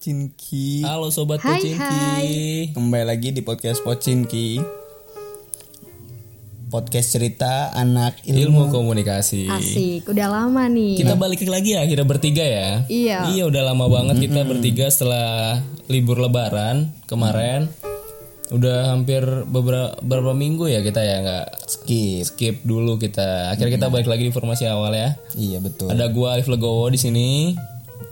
Pocinki. Halo sobat Hai, Pocinki. Kembali lagi di podcast Pocinki. Podcast cerita anak Ilmu ilmu. komunikasi. Asik, udah lama nih. Kita balik lagi ya akhirnya bertiga ya. Iya. Iya udah lama banget kita bertiga setelah libur lebaran kemarin. Udah hampir beberapa beberapa minggu ya kita ya nggak Skip. skip dulu kita. Akhirnya kita balik lagi di informasi awal ya. Iya betul. Ada gua Alif Legowo di sini.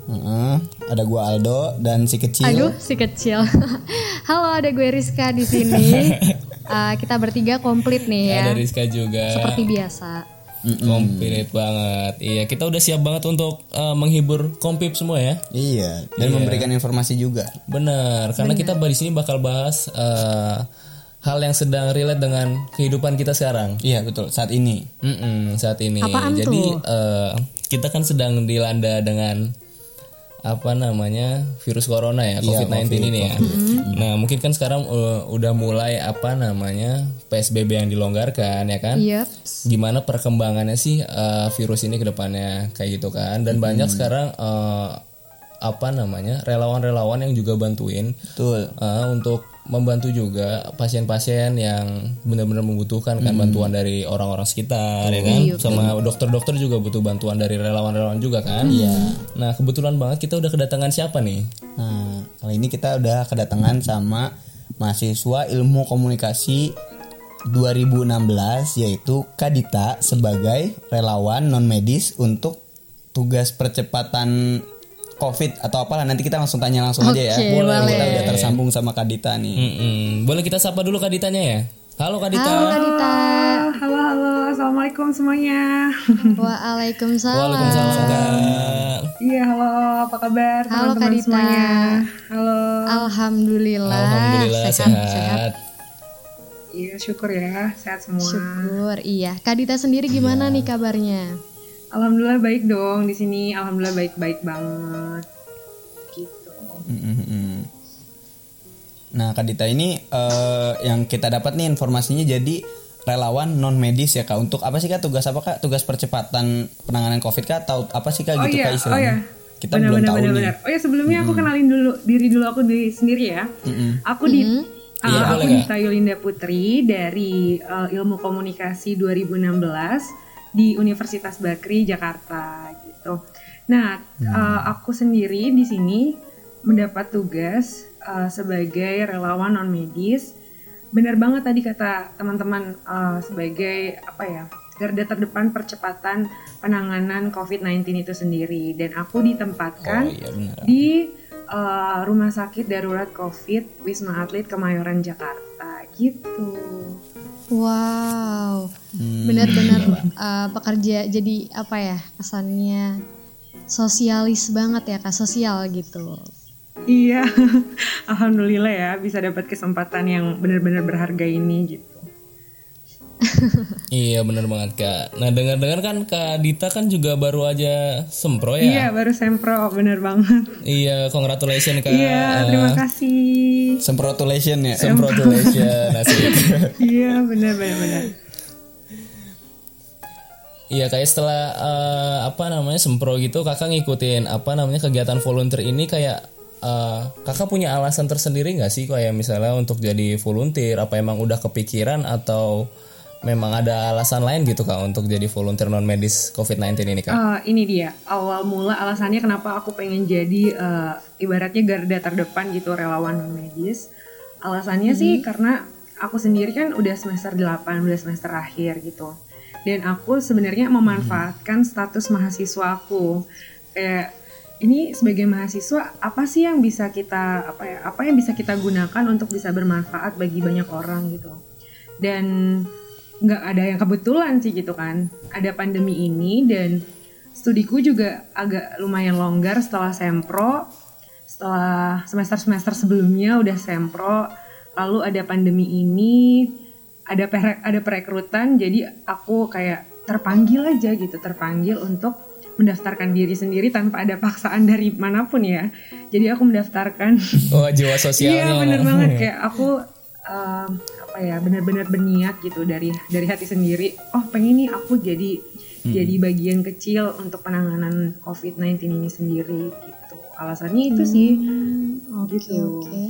Heeh. Ada gua Aldo dan si kecil. Aduh, si kecil. Halo, ada gue Rizka di sini. Eh, kita bertiga komplit nih ya. Ada Rizka juga. Seperti biasa. Komplit banget. Iya, kita udah siap banget untuk eh, menghibur kompip semua ya. Iya. Dan memberikan informasi juga. Benar, karena kita di sini bakal bahas eh, hal yang sedang relate dengan kehidupan kita sekarang. Iya betul. Saat ini. Mm-mm, saat ini. Apaan Jadi tuh? eh, kita kan sedang dilanda dengan apa namanya virus corona ya Iya, COVID-19 COVID, ini ya. Nah mungkin kan sekarang eh, udah mulai apa namanya PSBB yang dilonggarkan ya kan. Yep. Gimana perkembangannya sih eh, virus ini ke depannya kayak gitu kan. Dan banyak sekarang eh, apa namanya relawan-relawan yang juga bantuin Betul. uh, untuk membantu juga pasien-pasien yang benar-benar membutuhkan kan bantuan dari orang-orang sekitar ya kan? Sama dokter-dokter juga butuh bantuan dari relawan-relawan juga kan? Iya. Nah kebetulan banget kita udah kedatangan siapa nih? Nah, kali ini kita udah kedatangan sama mahasiswa ilmu komunikasi 2016 yaitu Kadita sebagai relawan non medis untuk tugas percepatan COVID atau apalah nanti kita langsung tanya langsung aja ya. Boleh. boleh. Kita udah tersambung sama Kadita nih. Mm-mm. boleh kita sapa dulu Kak Ditanya ya halo Kak Dita Halo Kak Dita. Halo, halo, assalamualaikum semuanya. Waalaikumsalam. Waalaikumsalam Iya, halo, apa kabar Halo, teman-teman Kak Dita. semuanya? Halo. Alhamdulillah. Alhamdulillah sehat, Iya, syukur ya, sehat semua. Syukur. Iya. Kak Dita sendiri gimana nih kabarnya? Alhamdulillah baik dong di sini. Alhamdulillah baik-baik banget. Gitu. Nah, Kadita ini eh, yang kita dapat nih informasinya jadi relawan non medis ya kak. Untuk apa sih kak tugas apa kak? Tugas percepatan penanganan COVID kak? Atau apa sih kak Oh gitu iya, kak oh istilahnya? iya. Kita benar, belum benar, tahu benar, nih. benar. Oh ya sebelumnya aku kenalin dulu diri dulu aku di sendiri ya. Aku di uh, Iya, aku Dita Yulinda Putri dari uh, Ilmu Komunikasi 2016 di Universitas Bakri Jakarta gitu. Nah, uh, aku sendiri di sini mendapat tugas uh, sebagai relawan non medis. Benar banget tadi kata teman-teman uh, sebagai apa ya? garda terdepan percepatan penanganan COVID-19 itu sendiri dan aku ditempatkan Oh iya benar. di uh, Rumah Sakit Darurat COVID Wisma Atlet Kemayoran Jakarta gitu. Wow. Hmm. Benar-benar uh, pekerja jadi apa ya? Kesannya sosialis banget ya Kak, sosial gitu. Iya, alhamdulillah ya bisa dapat kesempatan yang benar-benar berharga ini gitu. Iya bener banget Kak nah dengar-dengar kan Kak Dita kan juga baru aja sempro ya Iya, baru sempro, bener banget. Iya, congratulations Kak. Iya, terima kasih. Semprotulation ya. Congratulations, asik. Iya, benar benar benar. Iya, kayak setelah eh, apa namanya sempro gitu, kakak ngikutin apa namanya kegiatan volunteer ini kayak eh, kakak punya alasan tersendiri nggak sih kayak misalnya untuk jadi volunteer? Apa emang udah kepikiran atau memang ada alasan lain gitu kak untuk jadi volunteer non medis COVID-19 ini kak? Eh, ini dia awal mula alasannya kenapa aku pengen jadi eh, ibaratnya garda terdepan gitu relawan non medis. Alasannya sih karena aku sendiri kan udah semester 8, udah semester akhir gitu. Dan aku sebenarnya memanfaatkan status mahasiswa aku. Kayak ini sebagai mahasiswa apa sih yang bisa kita apa ya apa yang bisa kita gunakan untuk bisa bermanfaat bagi banyak orang gitu. Dan nggak ada yang kebetulan sih gitu kan. Ada pandemi ini dan studiku juga agak lumayan longgar setelah sempro. Setelah semester-semester sebelumnya udah sempro. Lalu ada pandemi ini ada perek ada perekrutan. Jadi aku kayak terpanggil aja gitu terpanggil untuk mendaftarkan diri sendiri tanpa ada paksaan dari mana pun ya. Jadi aku mendaftarkan. Oh, jiwa sosialnya. Iya bener banget. Kayak aku em, apa ya benar-benar berniat gitu dari dari hati sendiri. Oh pengen nih aku jadi jadi bagian kecil untuk penanganan COVID-19 ini sendiri gitu. alasannya itu sih Hmm, Oke Gitu. oke.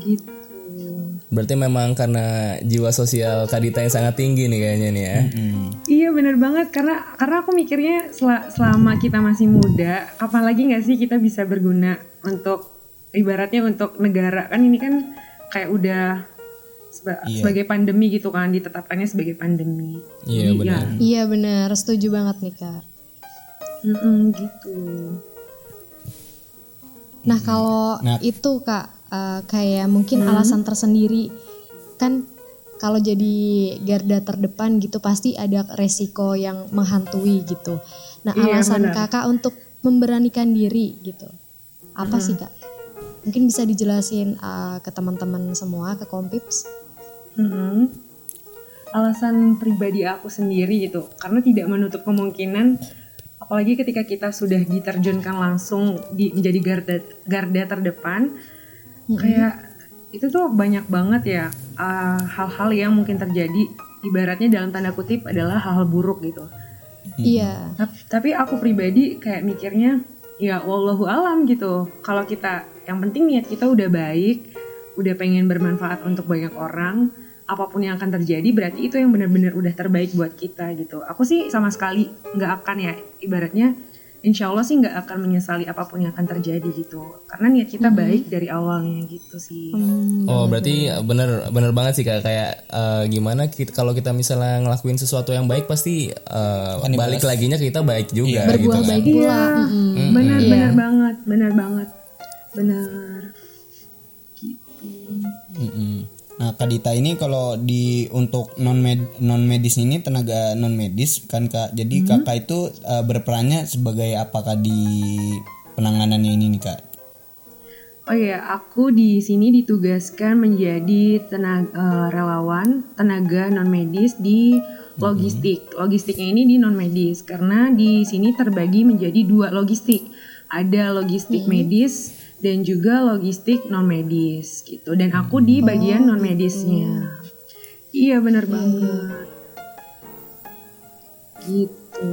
gitu Berarti memang karena jiwa sosial Kadita yang sangat tinggi nih kayaknya nih ya. Hmm. Iya bener banget karena karena aku mikirnya sel- selama kita masih muda, kapan lagi nggak sih kita bisa berguna untuk ibaratnya untuk negara kan ini kan kayak udah seba- Iya. sebagai pandemi gitu kan ditetapkannya sebagai pandemi. Iya, Jadi, benar. ya, Iya benar, setuju banget nih kak. mm-mm, gitu. Nah kalau Nah. itu kak eh, kayak mungkin alasan tersendiri kan kalau jadi garda terdepan gitu pasti ada resiko yang menghantui gitu. Nah Iya, alasan benar. kakak untuk memberanikan diri gitu apa sih kak? Mungkin bisa dijelasin eh, ke teman-teman semua ke kompips. Mm-mm. Alasan pribadi aku sendiri gitu, karena tidak menutup kemungkinan, apalagi ketika kita sudah diterjunkan langsung di menjadi garda garda terdepan, kayak itu tuh banyak banget ya uh, hal-hal yang mungkin terjadi, ibaratnya dalam tanda kutip adalah hal-hal buruk gitu. Iya. Tap- Tapi aku pribadi kayak mikirnya ya wallahu alam gitu. Kalau kita yang penting niat kita udah baik, udah pengen bermanfaat untuk banyak orang, apa pun yang akan terjadi berarti itu yang benar-benar udah terbaik buat kita gitu. Aku sih sama sekali nggak akan ya ibaratnya insya Allah sih nggak akan menyesali apa pun yang akan terjadi gitu. Karena niat kita baik dari awalnya gitu sih. Hmm, Oh berarti bener bener banget sih kak kayak eh, gimana kita, kalau kita misalnya ngelakuin sesuatu yang baik pasti eh, balik laginya kita baik juga gitu berbuah kan. baik pula. Mm-mm. Benar Iya. benar banget, benar banget. Benar. Gitu. Mm-mm. Nah, Kadita ini kalau di untuk non med non medis ini tenaga non medis kan Kak. Jadi Kakak itu uh, berperannya sebagai apakah di penanganannya ini nih Kak? Oh iya, aku di sini ditugaskan menjadi tenaga eh, relawan tenaga non medis di logistik. Logistiknya ini di non medis karena di sini terbagi menjadi dua logistik. Ada logistik medis dan juga logistik non medis gitu. Dan aku di bagian non medisnya. Iya benar banget. Gitu.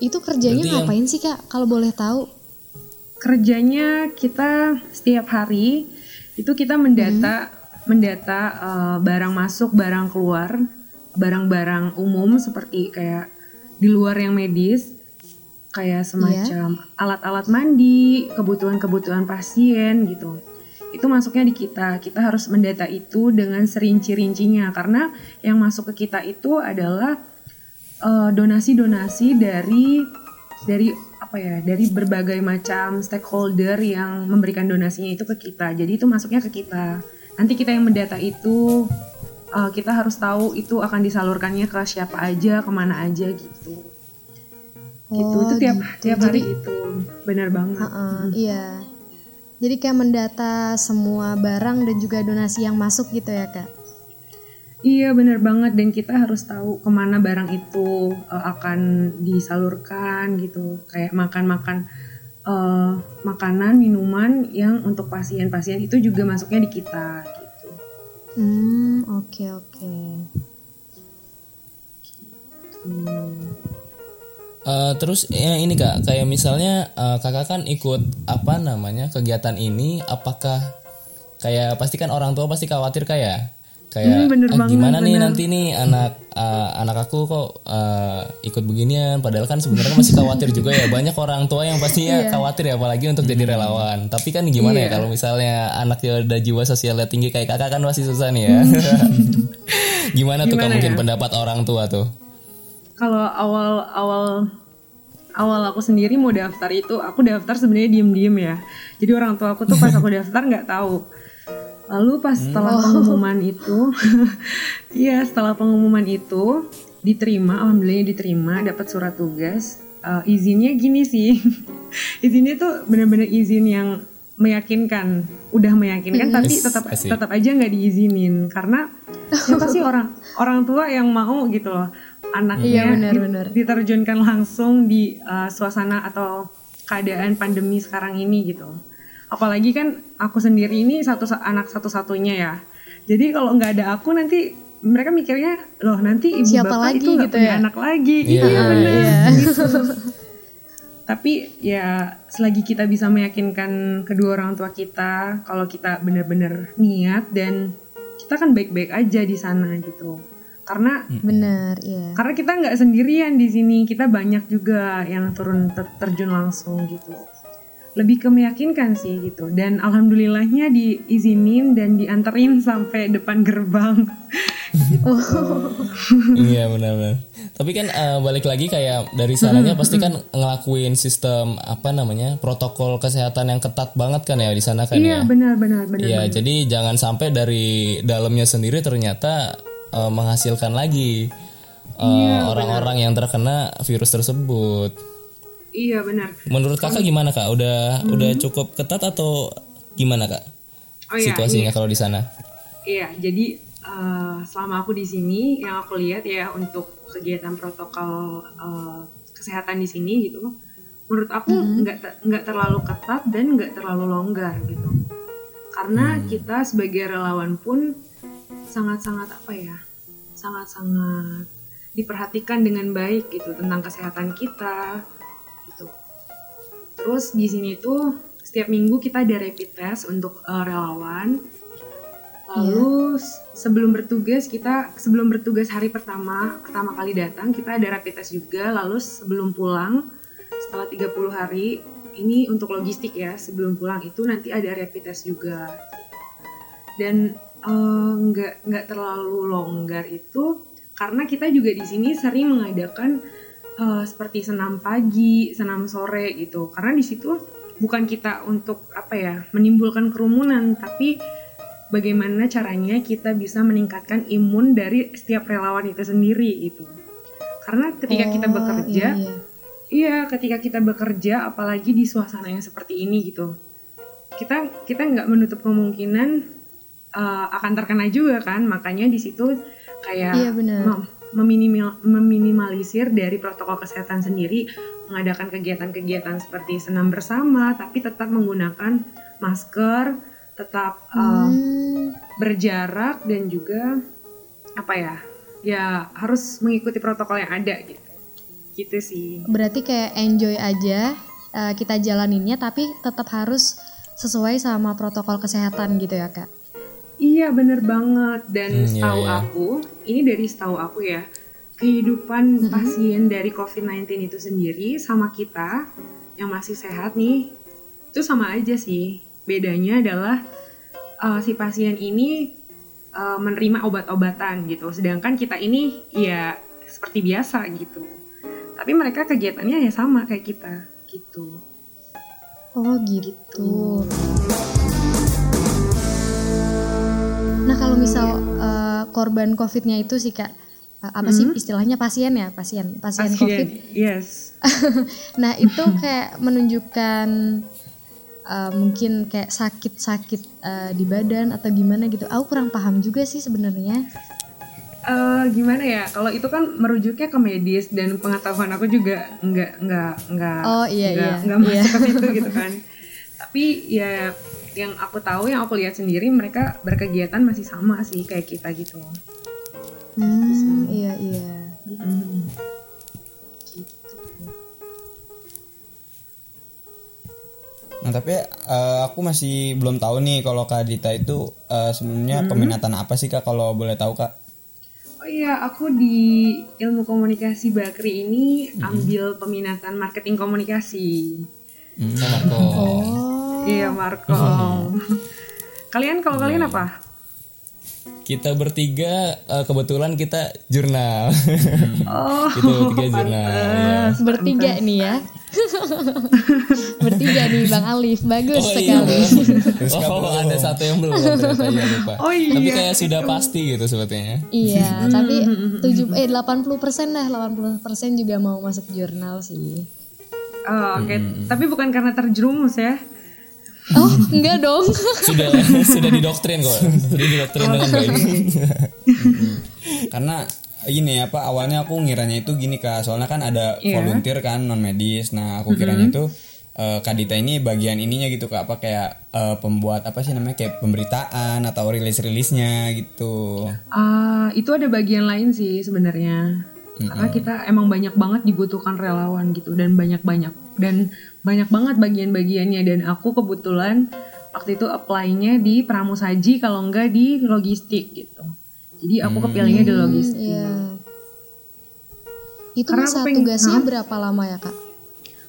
Itu kerjanya Berarti yang- ngapain sih kak? Kalau boleh tahu? kerjanya kita setiap hari itu kita mendata mendata eh, barang masuk barang keluar barang-barang umum seperti kayak di luar yang medis kayak semacam alat-alat mandi kebutuhan-kebutuhan pasien gitu. Itu masuknya di kita. Kita harus mendata itu dengan serinci-rincinya. Karena yang masuk ke kita itu adalah eh, donasi-donasi dari dari apa ya dari berbagai macam stakeholder yang memberikan donasinya itu ke kita. Jadi itu masuknya ke kita. Nanti kita yang mendata itu eh, kita harus tahu itu akan disalurkannya ke siapa aja ke mana aja gitu gitu Oh, itu tiap gitu. tiap Jadi- hari itu benar banget Heeh, Iya. Jadi kayak mendata semua barang dan juga donasi yang masuk gitu ya kak? Iya benar banget dan kita harus tahu ke mana barang itu uh, akan disalurkan gitu kayak makan-makan uh, makanan minuman yang untuk pasien-pasien itu juga masuknya di kita gitu. Hmm, oke oke. Eh, terus ya ini kak, kayak misalnya eh, kakak kan ikut apa namanya kegiatan ini, apakah kayak pasti kan orang tua pasti khawatir kayak kayak Hmm, bener "Ah, banget, gimana nih bener." nanti nih anak eh, anak aku kok eh, ikut beginian, padahal kan sebenarnya masih khawatir juga ya banyak orang tua yang pastinya khawatir ya apalagi untuk jadi relawan. Tapi kan gimana ya kalau misalnya anaknya ada jiwa sosialnya tinggi kayak kakak kan masih susah nih ya. gimana, tuh kak Gimana mungkin ya? pendapat orang tua tuh? Kalau awal-awal awal aku sendiri mau daftar itu aku daftar sebenarnya diem-diem ya. Jadi orang tua aku tuh pas aku daftar nggak tahu. Lalu pas setelah pengumuman itu, iya setelah pengumuman itu diterima, alhamdulillah diterima, dapat surat tugas. Eh, izinnya gini sih, izinnya tuh bener-bener izin yang meyakinkan, udah meyakinkan, tapi tetap tetap aja nggak diizinin karena siapa sih orang orang tua yang mau gitu loh anaknya Iya, benar, di- benar. diterjunkan langsung di uh, suasana atau keadaan pandemi sekarang ini gitu. Apalagi kan aku sendiri ini satu anak satu-satunya ya. Jadi kalau nggak ada aku nanti mereka mikirnya loh nanti ibu Siapa bapak lagi itu nggak gitu punya ya? anak lagi. Iya, Iya benar. iya. Gitu. tapi ya selagi kita bisa meyakinkan kedua orang tua kita kalau kita benar-benar niat dan kita kan baik-baik aja di sana gitu karena Bener, iya. karena kita nggak sendirian di sini kita banyak juga yang turun ter- terjun langsung gitu. Lebih ke meyakinkan sih gitu. Dan alhamdulillahnya diizinin dan dianterin sampai depan gerbang. Iya benar-benar. Tapi kan eh, balik lagi kayak dari sananya pasti kan ngelakuin sistem apa namanya protokol kesehatan yang ketat banget kan ya di sana kan iya ya. benar benar benar Iya, jadi jangan sampai dari dalamnya sendiri ternyata eh, menghasilkan lagi eh, orang-orang yang terkena virus tersebut. iya benar Menurut kakak gimana kak? Udah udah cukup ketat atau gimana kak? oh iya Situasinya kalau di sana? Iya, jadi eh, selama aku di sini yang aku lihat ya untuk kegiatan protokol eh, kesehatan di sini gitu, menurut aku nggak te- nggak terlalu ketat dan nggak terlalu longgar gitu. Karena kita sebagai relawan pun sangat-sangat apa ya, sangat-sangat diperhatikan dengan baik gitu tentang kesehatan kita gitu. Terus di sini tuh setiap minggu kita ada rapid test untuk eh, relawan. Lalu s- sebelum bertugas kita sebelum bertugas hari pertama pertama kali datang kita ada rapid test juga. Lalu sebelum pulang setelah 30 hari ini untuk logistik ya sebelum pulang itu nanti ada rapid test juga. Dan eh, nggak nggak terlalu longgar itu karena kita juga di sini sering mengadakan eh, seperti senam pagi, senam sore gitu. Karena di situ bukan kita untuk apa ya menimbulkan kerumunan, tapi bagaimana caranya kita bisa meningkatkan imun dari setiap relawan itu sendiri gitu. Karena ketika kita Oh, bekerja, iya, iya. Iya, ketika kita bekerja, apalagi di suasana yang seperti ini gitu, kita kita nggak menutup kemungkinan uh, akan terkena juga kan. Makanya di situ kayak Iya, benar. mem- meminimal- meminimalisir dari protokol kesehatan sendiri, mengadakan kegiatan-kegiatan seperti senam bersama, tapi tetap menggunakan masker, tetap uh, Hmm, berjarak dan juga apa ya, ya harus mengikuti protokol yang ada gitu. Gitu sih. berarti kayak enjoy aja eh, kita jalaninnya tapi tetap harus sesuai sama protokol kesehatan gitu ya kak. Iya bener banget. Dan Hmm, iya, setahu iya. aku ini dari setahu aku ya kehidupan pasien dari COVID-19 itu sendiri sama kita yang masih sehat nih itu sama aja sih. Bedanya adalah uh, si pasien ini uh, menerima obat-obatan gitu. Sedangkan kita ini ya seperti biasa gitu. Tapi mereka kegiatannya ya sama kayak kita gitu. Oh gitu. Nah kalau misal eh, korban COVID-nya itu sih kak eh, apa sih istilahnya pasien ya pasien pasien COVID. pasien yes Nah itu kayak menunjukkan eh, mungkin kayak sakit-sakit eh, di badan atau gimana gitu. Aku kurang paham juga sih sebenarnya. Eh, gimana ya kalau itu kan merujuknya ke medis dan pengetahuan aku juga nggak nggak nggak Oh, iya, nggak iya. nggak Iya. masuk ke situ gitu kan tapi ya yang aku tahu yang aku lihat sendiri mereka berkegiatan masih sama sih kayak kita gitu Hmm, iya iya. Mm. Nah tapi eh, aku masih belum tahu nih kalau Kak Dita itu eh, sebenarnya peminatan apa sih Kak kalau boleh tahu Kak? oh iya aku di ilmu komunikasi Bakri ini ambil peminatan marketing komunikasi Hmm. Oh. Iya Marco kalian kalau kalian apa Kita bertiga eh, kebetulan kita jurnal. oh kita bertiga jurnal. ya. Bertiga nih ya. Bertiga nih Bang Alif, bagus Oh, iya. sekali. Oh, ada satu yang belum ternyata ya lupa. Oh, iya. Tapi kayak sudah pasti gitu sebetulnya. Iya, tapi 7 eh 80 persen dah, 80 persen juga mau masuk jurnal sih. Oh, oke tapi bukan karena terjerumus ya Oh, enggak dong. Sudah sudah didoktrin kok. Sudah didoktrin dengan baik. Karena ini apa awalnya aku ngiranya itu gini Kak soalnya kan ada Iya. volunteer kan non medis nah aku kiranya itu eh, Kak Dita ini bagian ininya gitu Kak apa kayak eh, pembuat apa sih namanya kayak pemberitaan atau rilis rilisnya gitu Ah, itu ada bagian lain sih sebenarnya. Karena kita emang banyak banget dibutuhkan relawan gitu dan banyak banyak dan banyak banget bagian-bagiannya dan aku kebetulan waktu itu apply-nya di pramusaji kalau enggak di logistik gitu jadi aku kepilihnya di logistik Iya. Itu Karena masa pengen- tugasnya Hah? berapa lama ya kak?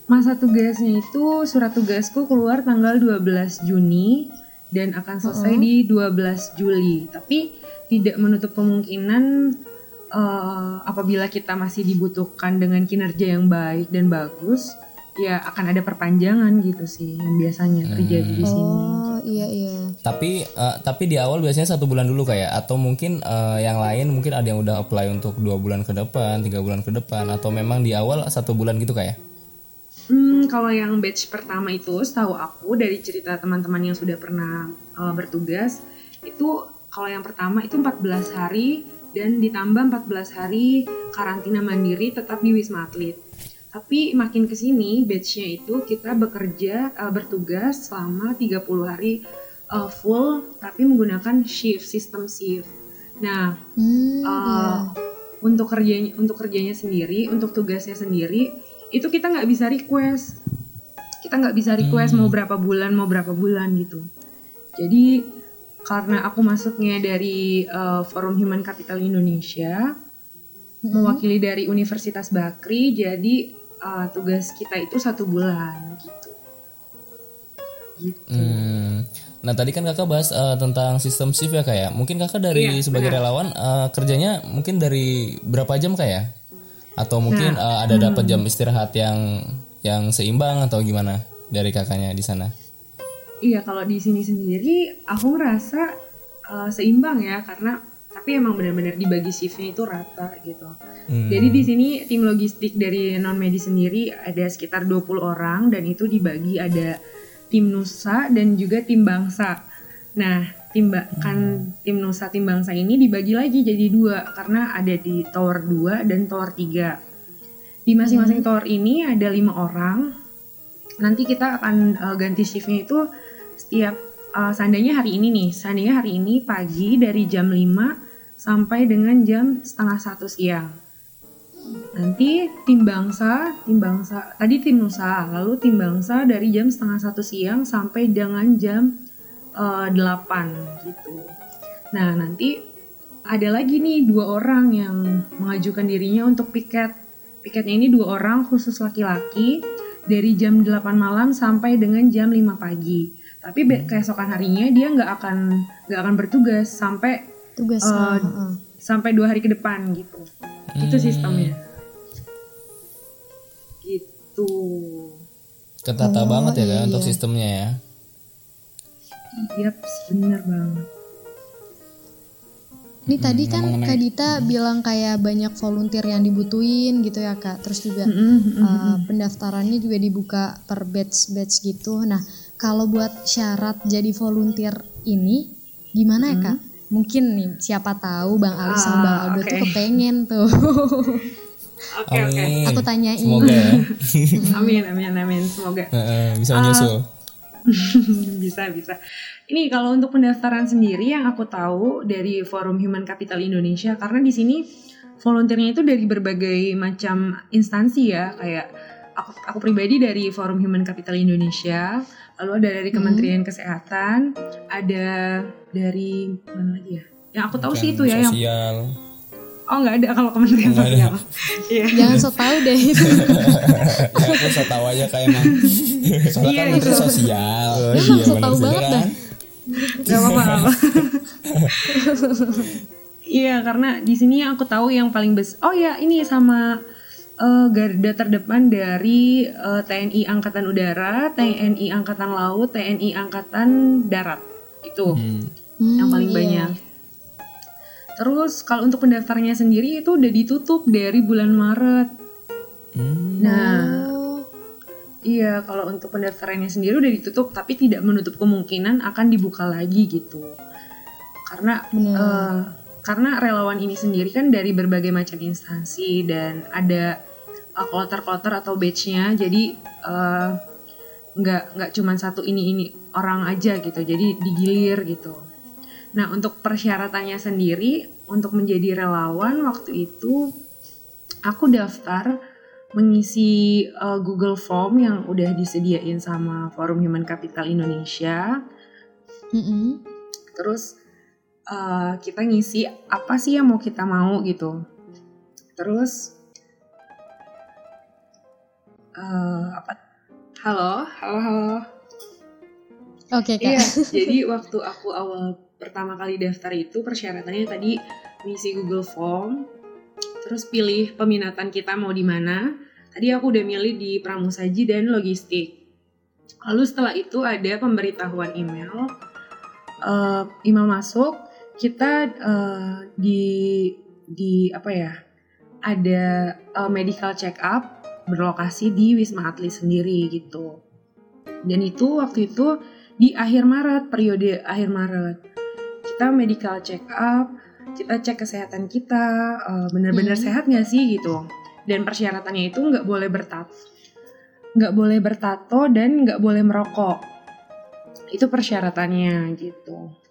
Masa tugasnya itu surat tugasku keluar tanggal 12 Juni dan akan selesai di 12 Juli. Tapi tidak menutup kemungkinan eh, apabila kita masih dibutuhkan dengan kinerja yang baik dan bagus, ya akan ada perpanjangan gitu sih yang biasanya terjadi di sini. Oh iya iya. Tapi eh, tapi di awal biasanya satu bulan dulu kayak atau mungkin eh, yang lain mungkin ada yang udah apply untuk dua bulan ke depan, tiga bulan ke depan atau memang di awal satu bulan gitu kayak? Hmm, kalau yang batch pertama itu, setahu aku dari cerita teman-teman yang sudah pernah uh, bertugas, itu kalau yang pertama itu 14 hari dan ditambah 14 hari karantina mandiri tetap di Wisma Atlet. Tapi makin ke sini batchnya itu kita bekerja uh, bertugas selama 30 hari uh, full tapi menggunakan shift sistem shift. Nah, Hmm, uh, iya. untuk kerjanya untuk kerjanya sendiri untuk tugasnya sendiri itu kita nggak bisa request kita nggak bisa request mau berapa bulan mau berapa bulan gitu jadi karena aku masuknya dari uh, Forum Human Capital Indonesia mewakili dari Universitas Bakri jadi uh, tugas kita itu satu bulan gitu gitu Hmm. Nah tadi kan kakak bahas eh, tentang sistem shift ya kayak. Mungkin kakak dari Iya, sebagai benar. relawan eh, kerjanya mungkin dari berapa jam kayak? Atau mungkin Nah, eh, ada dapat hmm. jam istirahat yang yang seimbang atau gimana dari kakaknya di sana? Iya kalau di sini sendiri aku ngerasa uh, seimbang ya karena tapi emang benar-benar dibagi shiftnya itu rata gitu. Hmm. Jadi di sini tim logistik dari non medis sendiri ada sekitar 20 orang dan itu dibagi ada tim Nusa dan juga tim Bangsa. Nah, tim ba- kan tim Nusa tim Bangsa ini dibagi lagi jadi dua karena ada di tower 2 dan tower 3. Di masing-masing tower ini ada lima orang nanti kita akan uh, ganti shiftnya itu setiap uh, seandainya hari ini nih seandainya hari ini pagi dari jam 5 sampai dengan jam setengah satu siang. Nanti tim bangsa tim bangsa tadi tim nusa lalu tim bangsa dari jam setengah satu siang sampai dengan jam uh, 8 gitu. Nah nanti ada lagi nih dua orang yang mengajukan dirinya untuk piket. Piketnya ini dua orang khusus laki-laki dari jam 8 malam sampai dengan jam 5 pagi. Tapi be- keesokan harinya dia nggak akan nggak akan bertugas sampai Tugas. Ah. sampai dua hari ke depan gitu. Itu sistemnya. Gitu. Ketata Oh, banget ya iya, kan untuk iya. sistemnya ya. Yap, bener banget. Ini tadi kan mengenai- Kak Dita bilang kayak banyak volunteer yang dibutuhin gitu ya Kak. Terus juga Mm-mm, uh, pendaftarannya juga dibuka per batch-batch gitu. Nah, kalau buat syarat jadi volunteer ini gimana ya Kak? Mungkin nih siapa tahu Bang Ali sama Bang Ah, Aldo tuh oke. kepengen tuh. Oke oke. Amin. Aku tanyain. Semoga ya. Amin amin amin. Semoga Heeh, bisa Ah. menyusul. bisa bisa. Ini kalau untuk pendaftaran sendiri yang aku tahu dari Forum Human Capital Indonesia karena di sini volunteernya itu dari berbagai macam instansi ya kayak aku aku pribadi dari Forum Human Capital Indonesia, lalu ada dari Kementerian Kesehatan, ada dari mana lagi ya? Yang aku tahu sih itu ya yang Sosial. oh nggak ada kalau Kementerian Nggak ada. Sosial. Iya. Jangan so tau deh itu. Ya, aku so tau aja kayak emang. Soalnya Iya, kan menteri itu. sosial. Oh, Ya, iya so tau banget Iya dah. kan? Gak apa-apa. Iya, karena di sini yang aku tahu yang paling besar. Oh ya, ini sama eh, garda terdepan dari eh, TNI Angkatan Udara, TNI Angkatan Laut, TNI Angkatan Darat. Itu Hmm, yang paling iya. banyak. Terus kalau untuk pendaftarannya sendiri itu udah ditutup dari bulan Maret. Hmm. Nah, Oh, Iya, kalau untuk pendaftarannya sendiri udah ditutup, tapi tidak menutup kemungkinan akan dibuka lagi gitu. Karena eh, karena relawan ini sendiri kan dari berbagai macam instansi dan ada eh, kloter-kloter atau batchnya, jadi eh, nggak nggak cuma satu ini ini orang aja gitu, jadi digilir gitu. Nah, untuk persyaratannya sendiri untuk menjadi relawan waktu itu aku daftar mengisi uh, Google Form yang udah disediain sama Forum Human Capital Indonesia. Mm-mm. Terus uh, kita ngisi apa sih yang mau kita mau gitu. Terus uh, apa? Halo, halo, halo. Oke kak. Iya, jadi waktu aku awal pertama kali daftar itu persyaratannya tadi ngisi Google Form, terus pilih peminatan kita mau di mana. Tadi aku udah milih di pramusaji dan logistik. Lalu setelah itu ada pemberitahuan email, Eh, email masuk, kita eh, di di apa ya? Ada eh, medical check up berlokasi di Wisma Atlet sendiri gitu. Dan itu waktu itu di akhir Maret, periode akhir Maret. Kita medical check up, kita cek kesehatan kita, eh, benar-benar Hmm. sehat nggak sih gitu. Dan persyaratannya itu nggak boleh bertato, nggak boleh bertato dan nggak boleh merokok. Itu persyaratannya gitu.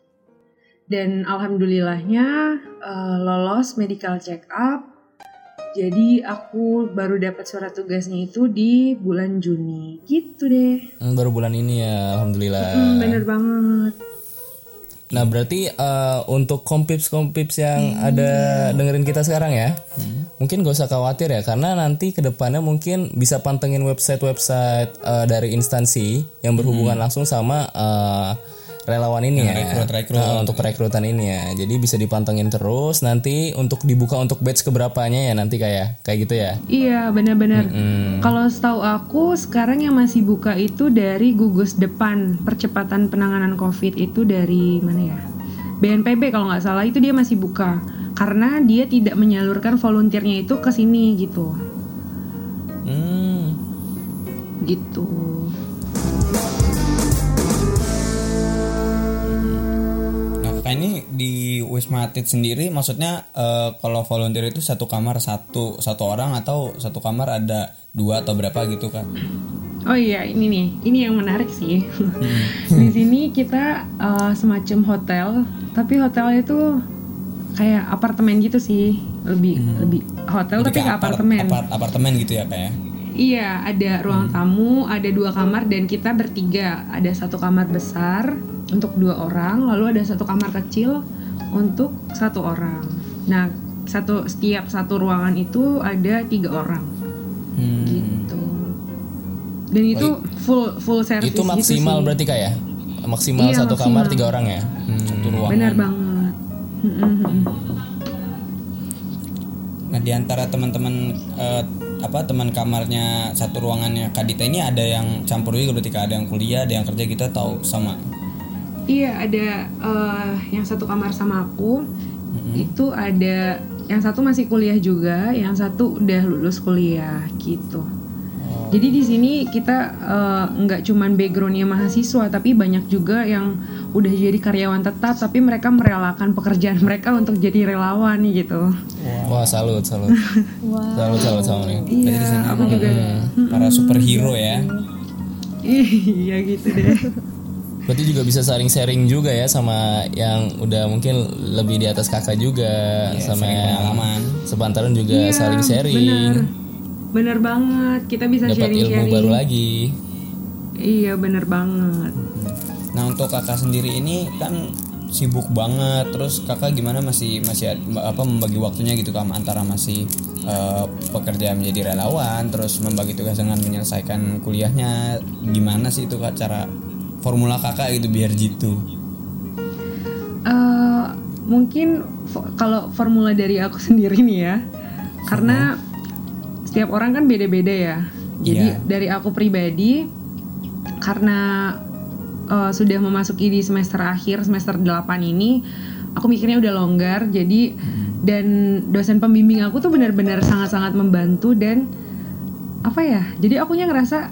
Dan alhamdulillahnya eh, lolos medical check up. Jadi aku baru dapat surat tugasnya itu di bulan Juni gitu deh. Hmm, baru bulan ini ya, alhamdulillah. Hmm, bener banget. Nah berarti eh, untuk kompips-kompips yang ada dengerin kita sekarang ya, mungkin gak usah khawatir ya, karena nanti ke depannya mungkin bisa pantengin website-website eh, dari instansi yang berhubungan langsung sama eh, relawan ini ya, rekrut-rekrut. Nah, untuk perekrutan ini ya. Jadi bisa dipantengin terus. Nanti untuk dibuka untuk batch keberapanya ya nanti kayak kayak gitu ya. Iya benar-benar. Hmm. Kalau setahu aku sekarang yang masih buka itu dari gugus depan percepatan penanganan COVID itu dari mana ya? BNPB kalau nggak salah itu dia masih buka karena dia tidak menyalurkan volunteernya itu ke sini gitu. Hmm. Gitu. Nah, ini di Wisma Atlet sendiri maksudnya eh, kalau volunteer itu satu kamar satu satu orang atau satu kamar ada dua atau berapa gitu kan? Oh iya, ini nih, ini yang menarik sih. Di sini kita uh, semacam hotel, tapi hotelnya itu kayak apartemen gitu sih, lebih lebih hotel tapi Lebih ke kayak apart- apartemen. apart- apartemen gitu ya kayak. Iya, ada ruang tamu, ada dua kamar dan kita bertiga. Ada satu kamar besar untuk dua orang, lalu ada satu kamar kecil untuk satu orang. Nah, satu setiap satu ruangan itu ada tiga orang, Hmm. gitu. Dan itu full full service Itu maksimal gitu sih. berarti kayak maksimal Iya, satu kamar maksimal. tiga orang ya. Satu ruangan. Benar banget. Nah, di antara teman-teman eh, apa teman kamarnya satu ruangannya Kadita ini ada yang campur juga berarti Kak? ada yang kuliah, ada yang kerja kita tahu sama. Iya, ada eh, yang satu kamar sama aku. Itu ada yang satu masih kuliah juga, yang satu udah lulus kuliah gitu. Jadi di sini kita eh, nggak cuman backgroundnya mahasiswa, tapi banyak juga yang udah jadi karyawan tetap, tapi mereka merelakan pekerjaan mereka untuk jadi relawan gitu. Wah salut salut. Salut salut sama nih. Iya, aku juga. Para superhero ya. Iya gitu deh. Berarti juga bisa saling sharing juga ya sama yang udah mungkin lebih di atas kakak juga sama sharing yang pengalaman. sepantaran juga Iya, saling sharing. Bener, bener banget. Kita bisa Dapat ilmu sharing-sharing. baru lagi. Iya, bener banget. Nah, untuk kakak sendiri ini kan sibuk banget. Terus kakak gimana masih masih apa membagi waktunya gitu kan antara masih eh, pekerja menjadi relawan, terus membagi tugas dengan menyelesaikan kuliahnya. Gimana sih itu kak cara formula kakak gitu biar jitu? eh mungkin fo- kalau formula dari aku sendiri nih ya, karena setiap orang kan beda-beda ya. Jadi Iya. dari aku pribadi, karena eh, sudah memasuki di semester akhir semester 8 ini, aku mikirnya udah longgar. Jadi dan dosen pembimbing aku tuh benar-benar sangat-sangat membantu dan apa ya? Jadi akunya ngerasa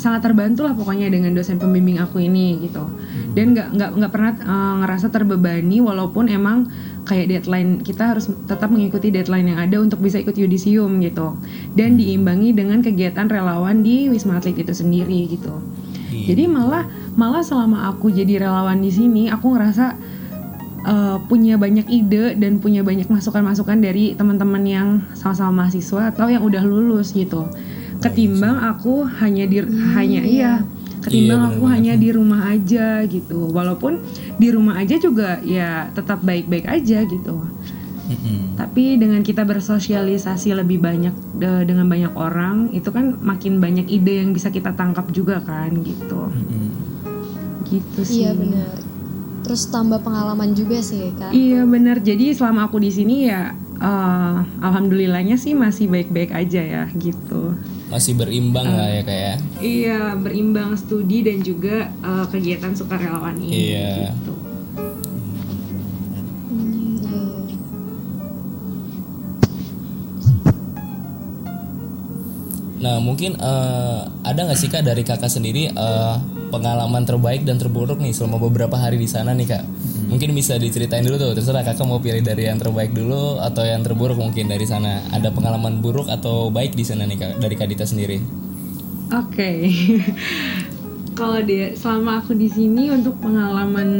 sangat terbantu lah pokoknya dengan dosen pembimbing aku ini gitu. Dan nggak nggak nggak pernah eh, ngerasa terbebani walaupun emang kayak deadline kita harus tetap mengikuti deadline yang ada untuk bisa ikut yudisium gitu. Dan diimbangi dengan kegiatan relawan di wisma atlet itu sendiri gitu. Jadi malah malah selama aku jadi relawan di sini aku ngerasa uh, punya banyak ide dan punya banyak masukan-masukan dari teman-teman yang sama-sama mahasiswa atau yang udah lulus gitu. Ketimbang aku hanya di hanya iya ketimbang Iya, aku hanya di rumah aja gitu. Walaupun di rumah aja juga ya tetap baik-baik aja gitu. Mm-mm. Tapi dengan kita bersosialisasi lebih banyak de- dengan banyak orang, itu kan makin banyak ide yang bisa kita tangkap juga kan gitu. Mm-mm. Gitu sih. Iya benar. Terus tambah pengalaman juga sih kak. Iya benar. Jadi selama aku di sini ya eh, alhamdulillahnya sih masih baik-baik aja ya gitu. Masih berimbang lah ya kayak. Iya, berimbang studi dan juga eh, kegiatan sukarelawan ini. Iya. Gitu. Nah mungkin eh, ada nggak sih kak dari kakak sendiri eh, pengalaman terbaik dan terburuk nih selama beberapa hari di sana nih kak? Mungkin bisa diceritain dulu tuh. Terserah kakak mau pilih dari yang terbaik dulu atau yang terburuk mungkin dari sana. Ada pengalaman buruk atau baik di sana nih kak dari kak Dita sendiri? Oke. Kalau dia selama aku di sini untuk pengalaman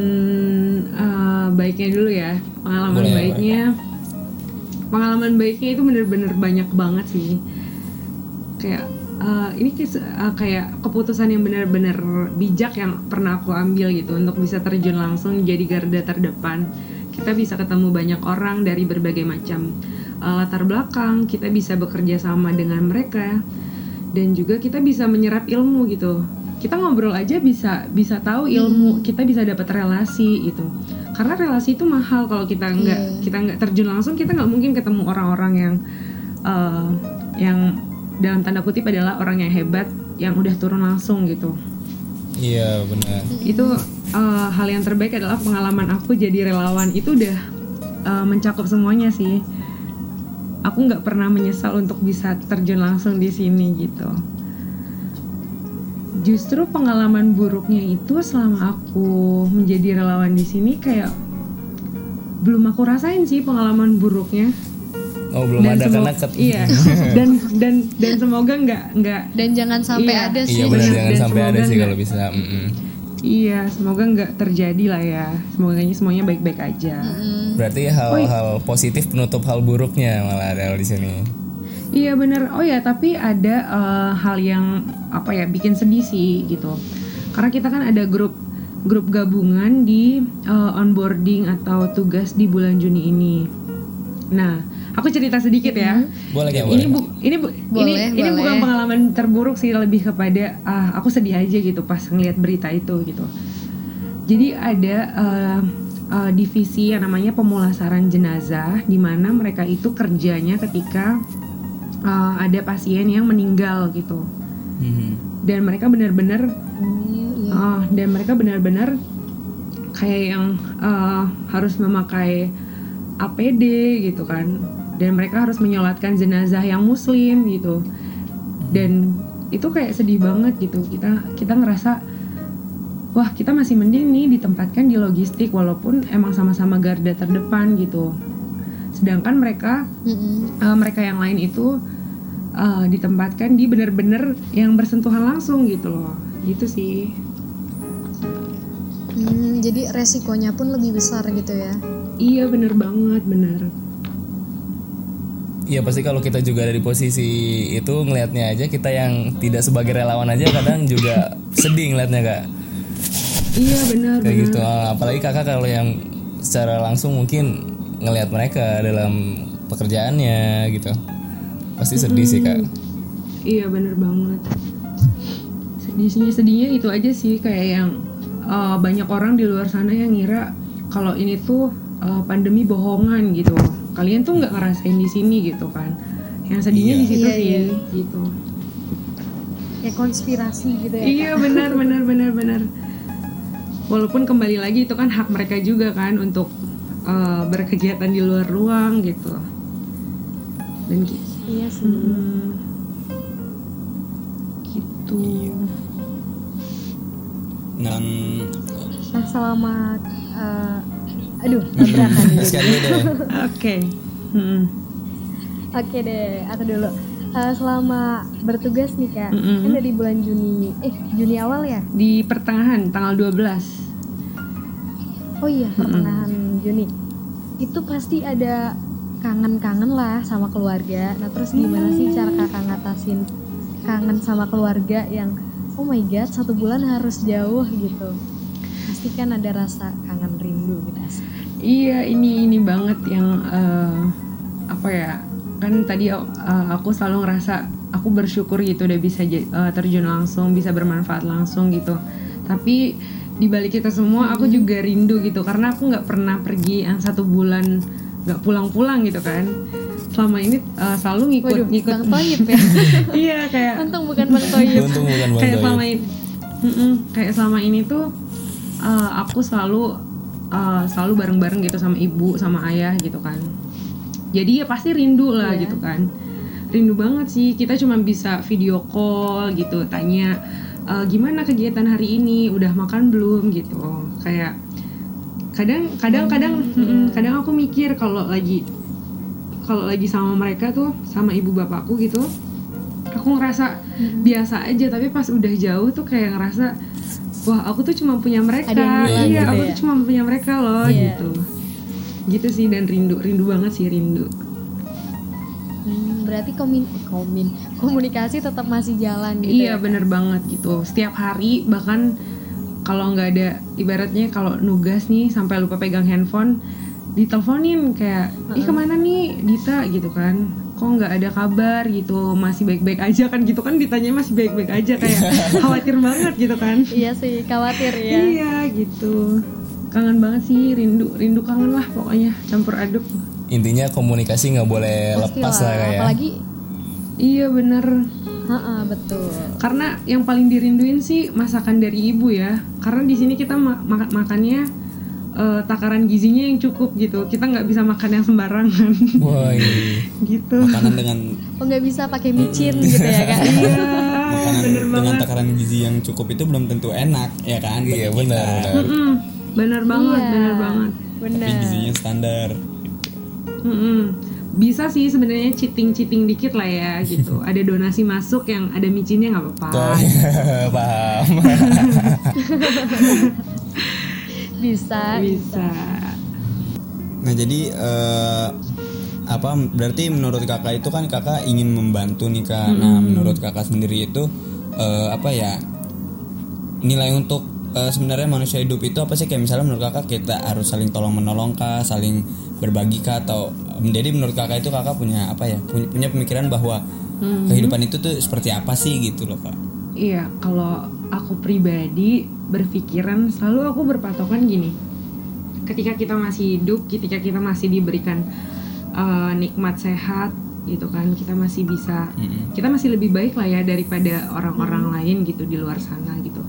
eh, baiknya dulu ya. Pengalaman Boleh, baiknya pengalaman baiknya itu bener-bener banyak banget sih. Kayak eh, ini eh, kayak keputusan yang benar-benar bijak yang pernah aku ambil gitu untuk bisa terjun langsung jadi garda terdepan. Kita bisa ketemu banyak orang dari berbagai macam eh, latar belakang, kita bisa bekerja sama dengan mereka. Dan juga kita bisa menyerap ilmu gitu. Kita ngobrol aja bisa bisa tahu ilmu kita bisa dapat relasi gitu. Karena relasi itu mahal kalau kita nggak kita nggak terjun langsung kita nggak mungkin ketemu orang-orang yang eh, yang dalam tanda kutip adalah orang yang hebat yang udah turun langsung gitu. Iya benar. itu eh, hal yang terbaik adalah pengalaman aku jadi relawan. Itu udah eh, mencakup semuanya sih. Aku nggak pernah menyesal untuk bisa terjun langsung di sini gitu. Justru pengalaman buruknya itu selama aku menjadi relawan di sini kayak belum aku rasain sih pengalaman buruknya Oh belum ada semo- karena ket- iya dan dan dan semoga nggak nggak Dan jangan sampai Iya. ada sih. Iya benar benar. jangan Dan sampai ada sih kalau bisa. Mm-mm. iya semoga nggak terjadi lah ya semoga semuanya baik-baik aja Berarti hal-hal positif penutup hal buruknya malah ada di sini. Iya bener. Oh ya, tapi ada eh, hal yang apa ya bikin sedih sih gitu. Karena kita kan ada grup grup gabungan di eh, onboarding atau tugas di bulan Juni ini. Nah, aku cerita sedikit ya. Boleh ya Ini boleh. bu, ini bu, Boleh, ini ini boleh. bukan pengalaman terburuk sih lebih kepada ah aku sedih aja gitu pas ngelihat berita itu gitu. Jadi ada eh, eh, divisi yang namanya pemulasaran jenazah di mana mereka itu kerjanya ketika eh, ada pasien yang meninggal gitu. Mhm. Dan mereka benar-benar ah, dan mereka benar-benar kayak yang eh, harus memakai APD gitu kan. Dan mereka harus menyolatkan jenazah yang muslim gitu. Dan itu kayak sedih banget gitu. Kita kita ngerasa wah kita masih mending nih ditempatkan di logistik walaupun emang sama-sama garda terdepan gitu. Sedangkan mereka eh, mereka yang lain itu eh, ditempatkan di bener-bener yang bersentuhan langsung gitu loh. Gitu sih. Hmm, jadi resikonya pun lebih besar gitu ya. Iya bener banget bener. Iya pasti kalau kita juga ada di posisi itu ngelihatnya aja kita yang tidak sebagai relawan aja kadang juga sedih ngelihatnya kak. Iya bener Kayak bener. gitu. Ah, Apalagi kakak kalau yang secara langsung mungkin ngelihat mereka dalam pekerjaannya gitu. Pasti sedih sih kak. Iya bener banget. Sedihnya sedihnya itu aja sih kayak yang uh, banyak orang di luar sana yang ngira kalau ini tuh uh, pandemi bohongan gitu. Kalian tuh nggak ngerasain di sini gitu kan. Yang sedihnya di situ Iya, sih iya. gitu. Kayak konspirasi gitu ya. Iya benar benar benar benar. Walaupun kembali lagi itu kan hak mereka juga kan untuk uh, berkegiatan di luar ruang gitu. Dan gitu. Iya sih. Hmm, gitu. Dan Nah selama eh, aduh tabrakan. sekali deh. Oke. Hmm. Oke deh, aku dulu. Eh, selama bertugas nih kak, Mm-mm. kan dari bulan Juni, eh Juni awal ya? Di pertengahan tanggal 12. Oh iya, pertengahan Juni itu pasti ada kangen-kangen lah sama keluarga nah terus gimana sih cara kakak ngatasin kangen sama keluarga yang oh my god satu bulan harus jauh gitu pasti kan ada rasa kangen rindu gitu Iya, ini ini banget yang eh, apa ya? Kan tadi eh, aku selalu ngerasa aku bersyukur gitu udah bisa eh, terjun langsung, bisa bermanfaat langsung gitu. Tapi di balik itu semua aku juga rindu gitu karena aku nggak pernah pergi yang satu bulan nggak pulang-pulang gitu kan. Selama ini eh, selalu ngikut Waduh, ngikut. Bang Toyib ya iya kayak untung bukan Bang Toyib Untung bukan Bang kayak selama ini kayak selama ini tuh uh, aku selalu uh, selalu bareng-bareng gitu sama ibu sama ayah gitu kan. Jadi ya pasti rindu lah Iya. gitu kan. Rindu banget sih kita cuma bisa video call gitu tanya "E, gimana kegiatan hari ini? Udah makan belum? gitu. Kayak kadang kadang kadang mm-mm, kadang aku mikir kalau lagi kalau lagi sama mereka tuh sama ibu bapakku gitu aku ngerasa biasa aja tapi pas udah jauh tuh kayak ngerasa wah aku tuh cuma punya mereka. Iya gitu aku ya. tuh cuma punya mereka loh Iya. gitu. Gitu sih dan rindu rindu banget sih rindu. Hmm, berarti komin komin komunikasi tetap masih jalan gitu iya ya? bener banget gitu. Setiap hari bahkan kalau nggak ada ibaratnya kalau nugas nih sampai lupa pegang handphone diteleponin kayak ih ke mana nih Dita? gitu kan kok nggak ada kabar gitu masih baik-baik aja kan gitu kan ditanya masih baik-baik aja kayak khawatir banget gitu kan iya sih khawatir ya Iya gitu. Kangen banget sih, rindu rindu kangen lah pokoknya campur aduk. Intinya komunikasi nggak boleh Pasti lepas lah kayak. apalagi Iya bener. ha betul Karena yang paling dirinduin sih masakan dari ibu ya. Karena di sini kita ma- ma- makannya eh, takaran gizinya yang cukup gitu. Kita nggak bisa makan yang sembarangan Wah, iya. gitu. Makanan dengan oh nggak bisa pakai micin gitu ya kak Iya, makanan bener dengan banget. takaran gizi yang cukup itu belum tentu enak ya kan Iya benar benar. Mm, bener banget, Iya. bener banget. Tapi benar gizinya standar. Mm-mm. Bisa sih sebenarnya cheating-cheating dikit lah ya gitu. Ada donasi masuk yang ada micinnya nggak apa-apa. Paham. Bisa Bisa. Nah jadi eh, apa berarti menurut kakak itu kan kakak ingin membantu nih kak. Nah menurut kakak sendiri itu eh, apa ya nilai untuk eh, sebenarnya manusia hidup itu apa sih kayak misalnya menurut kakak kita harus saling tolong menolong kah, saling berbagi kah atau jadi menurut kakak itu kakak punya apa ya punya, punya pemikiran bahwa kehidupan itu tuh seperti apa sih gitu loh kak. Iya, kalau aku pribadi berpikiran selalu aku berpatokan gini. Ketika kita masih hidup, ketika kita masih diberikan uh, nikmat sehat gitu kan, kita masih bisa kita masih lebih baik lah ya daripada orang-orang lain gitu di luar sana gitu.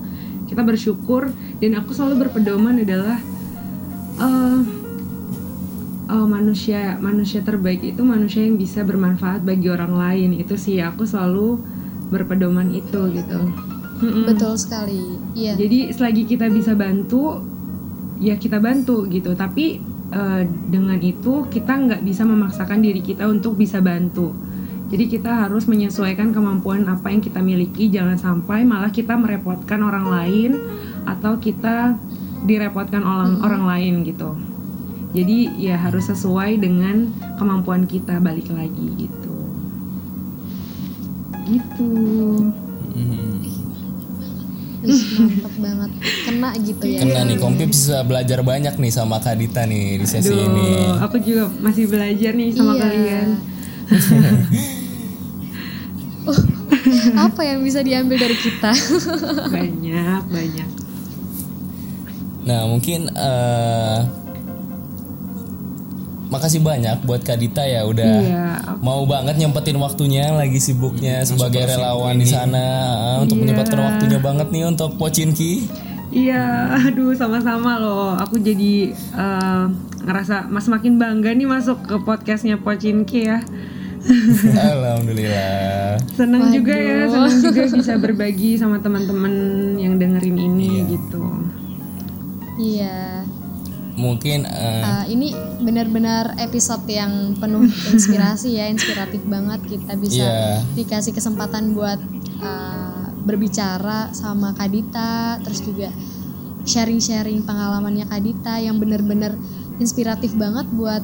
Kita bersyukur dan aku selalu berpedoman adalah uh, uh, manusia manusia terbaik itu manusia yang bisa bermanfaat bagi orang lain itu sih aku selalu berpedoman itu gitu. Mm-mm. betul sekali iya Jadi selagi kita bisa bantu, ya kita bantu gitu. Tapi eh, dengan itu kita nggak bisa memaksakan diri kita untuk bisa bantu. Jadi kita harus menyesuaikan kemampuan apa yang kita miliki. Jangan sampai malah kita merepotkan orang lain atau kita direpotkan orang orang lain gitu. Jadi ya harus sesuai dengan kemampuan kita balik lagi gitu. Gitu. Hmm. Ih, mantep banget kena gitu ya Kena nih Kompi bisa belajar banyak nih sama Kak Dita nih di sesi Aduh, ini. aku juga masih belajar nih sama Iya. kalian. apa yang bisa diambil dari kita Banyak, banyak. Nah mungkin eh makasih banyak buat Kak Dita ya udah Iya, mau banget nyempetin waktunya lagi sibuknya sebagai relawan di sana ah, untuk Iya. menyempatkan waktunya banget nih untuk Pocinki. Iya, aduh sama-sama loh. Aku jadi eh, ngerasa mas makin bangga nih masuk ke podcastnya Pocinki ya. Alhamdulillah. Seneng juga ya, seneng juga bisa berbagi sama teman-teman yang dengerin ini gitu. iya Mungkin eh, Uh, ini benar-benar episode yang penuh inspirasi ya, inspiratif banget kita bisa Iya. dikasih kesempatan buat uh, berbicara sama Kadita, terus juga sharing-sharing pengalamannya Kadita yang benar-benar inspiratif banget buat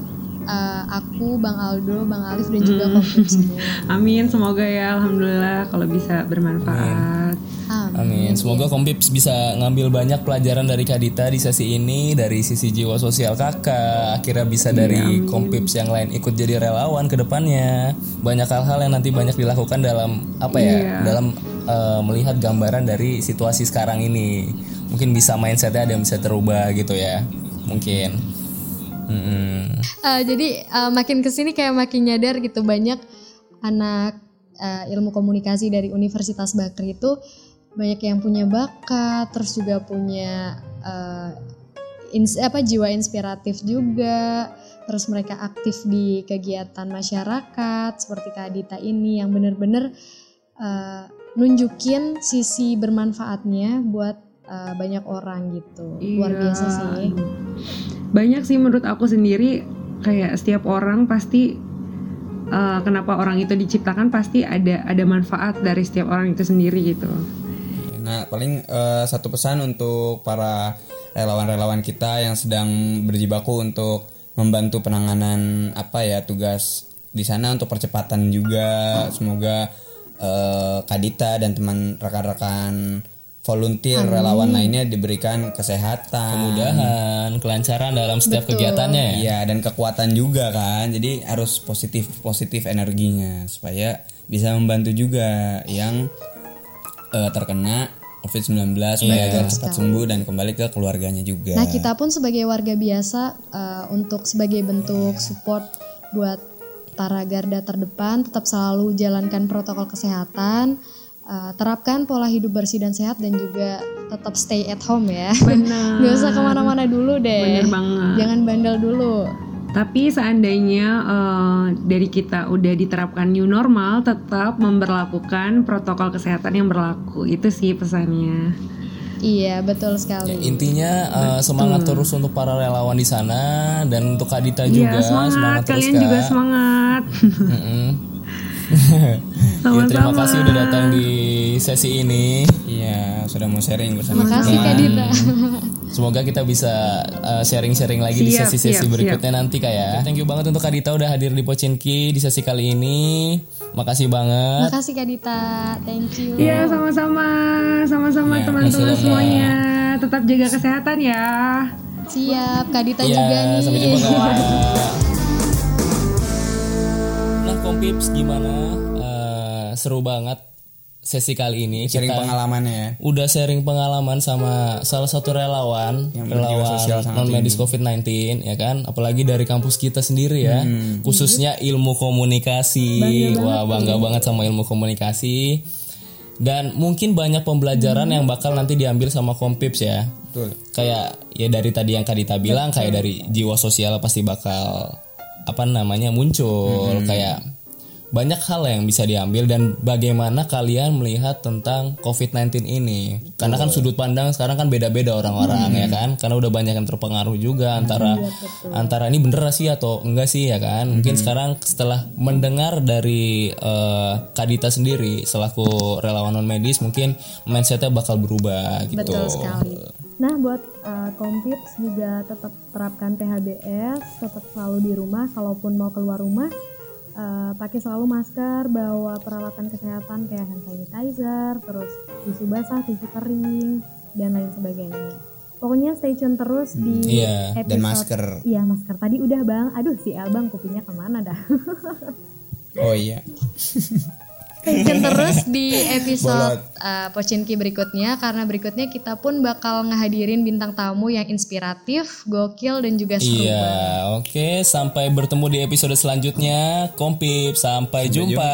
uh, aku, Bang Aldo, Bang Alif dan juga Kompip semua. Amin, semoga ya alhamdulillah kalau bisa bermanfaat. Amin. Amin. Semoga Kompips bisa ngambil banyak pelajaran dari Kadita di sesi ini dari sisi jiwa sosial kakak. Akhirnya bisa dari Kompips yang lain ikut jadi relawan ke depannya. Banyak hal-hal yang nanti banyak dilakukan dalam apa ya? Dalam eh, melihat gambaran dari situasi sekarang ini. Mungkin bisa mindsetnya ada yang bisa terubah gitu ya. Mungkin. Mm-mm. Uh, jadi uh, makin ke sini kayak makin nyadar gitu banyak anak uh, ilmu komunikasi dari Universitas Bakri itu banyak yang punya bakat, terus juga punya uh, ins- apa jiwa inspiratif juga, terus mereka aktif di kegiatan masyarakat seperti Kak Adita ini yang bener-bener uh, nunjukin sisi bermanfaatnya buat uh, banyak orang gitu. Luar Iya. biasa sih. Banyak sih menurut aku sendiri kayak setiap orang pasti uh, kenapa orang itu diciptakan pasti ada ada manfaat dari setiap orang itu sendiri gitu. Nah, paling eh, satu pesan untuk para relawan-relawan kita yang sedang berjibaku untuk membantu penanganan apa ya tugas di sana untuk percepatan juga. Semoga eh, Kadita dan teman rekan-rekan volunteer relawan lainnya diberikan kesehatan, Mudahan kelancaran dalam setiap kegiatannya ya. Iya dan kekuatan juga kan. Jadi harus positif positif energinya supaya bisa membantu juga yang eh, terkena COVID-19 supaya agar cepat sembuh dan kembali ke keluarganya juga. Nah kita pun sebagai warga biasa uh, untuk sebagai bentuk support buat para garda terdepan tetap selalu jalankan protokol kesehatan, uh, terapkan pola hidup bersih dan sehat dan juga tetap stay at home ya. Benar. Gak usah ke mana-mana dulu deh. Bener banget. Jangan bandel dulu. Tapi seandainya eh, dari kita udah diterapkan new normal, tetap memperlakukan protokol kesehatan yang berlaku. Itu sih pesannya. Iya betul sekali. Intinya eh, semangat terus untuk para relawan di sana dan untuk Kadita juga Iya, semangat. terus Kalian Kak. juga semangat. Mm-mm. Ya, terima kasih udah datang di sesi ini. Iya, sudah mau sharing bersama Makasih Kak Dita. Semoga kita bisa uh, sharing-sharing lagi di Siap, sesi-sesi siap, berikutnya nanti kayak. Thank you banget untuk Kadita udah hadir di Pocinki di sesi kali ini. Makasih banget. Makasih Kak Dita. Thank you. Iya, sama-sama. Sama-sama Ya, teman-teman semuanya. Tetap jaga kesehatan ya. Siap Kak Dita Iya, juga nih. sampai jumpa kawan. Nah, Kompips gimana? Seru banget sesi kali ini. sharing Kita pengalamannya ya. udah sharing pengalaman sama salah satu relawan, Yang relawan non medis COVID-19 ya kan, apalagi dari kampus kita sendiri ya, Hmm. khususnya ilmu komunikasi. Wah, bangga banget sama ilmu komunikasi. Dan mungkin banyak pembelajaran yang bakal nanti diambil sama Kompips ya. Betul. Kayak ya dari tadi yang Kadita bilang kayak dari jiwa sosial pasti bakal apa namanya muncul kayak banyak hal yang bisa diambil dan bagaimana kalian melihat tentang COVID-19 ini. Karena kan sudut pandang sekarang kan beda-beda orang-orang ya kan. Karena udah banyak yang terpengaruh juga antara antara ini bener sih atau enggak sih ya kan. Mungkin sekarang setelah mendengar dari eh, Kadita sendiri selaku relawan non medis mungkin mindsetnya bakal berubah gitu. Betul sekali. Nah, buat uh, Kompips juga tetap terapkan PHBS, tetap selalu di rumah. Kalaupun mau keluar rumah, uh, pakai selalu masker, bawa peralatan kesehatan kayak hand sanitizer, terus tisu basah, tisu kering, dan lain sebagainya. Pokoknya stay tune terus di iya, episode. Dan masker. Iya, masker tadi udah bang. Aduh, si abang kupingnya ke mana dah? Oh iya. Stay tune terus di episode Bolot. uh, Pocinki berikutnya karena berikutnya kita pun bakal ngehadirin bintang tamu yang inspiratif, gokil dan juga seru banget. Iya, oke. Sampai bertemu di episode selanjutnya. Kompip, sampai, jumpa.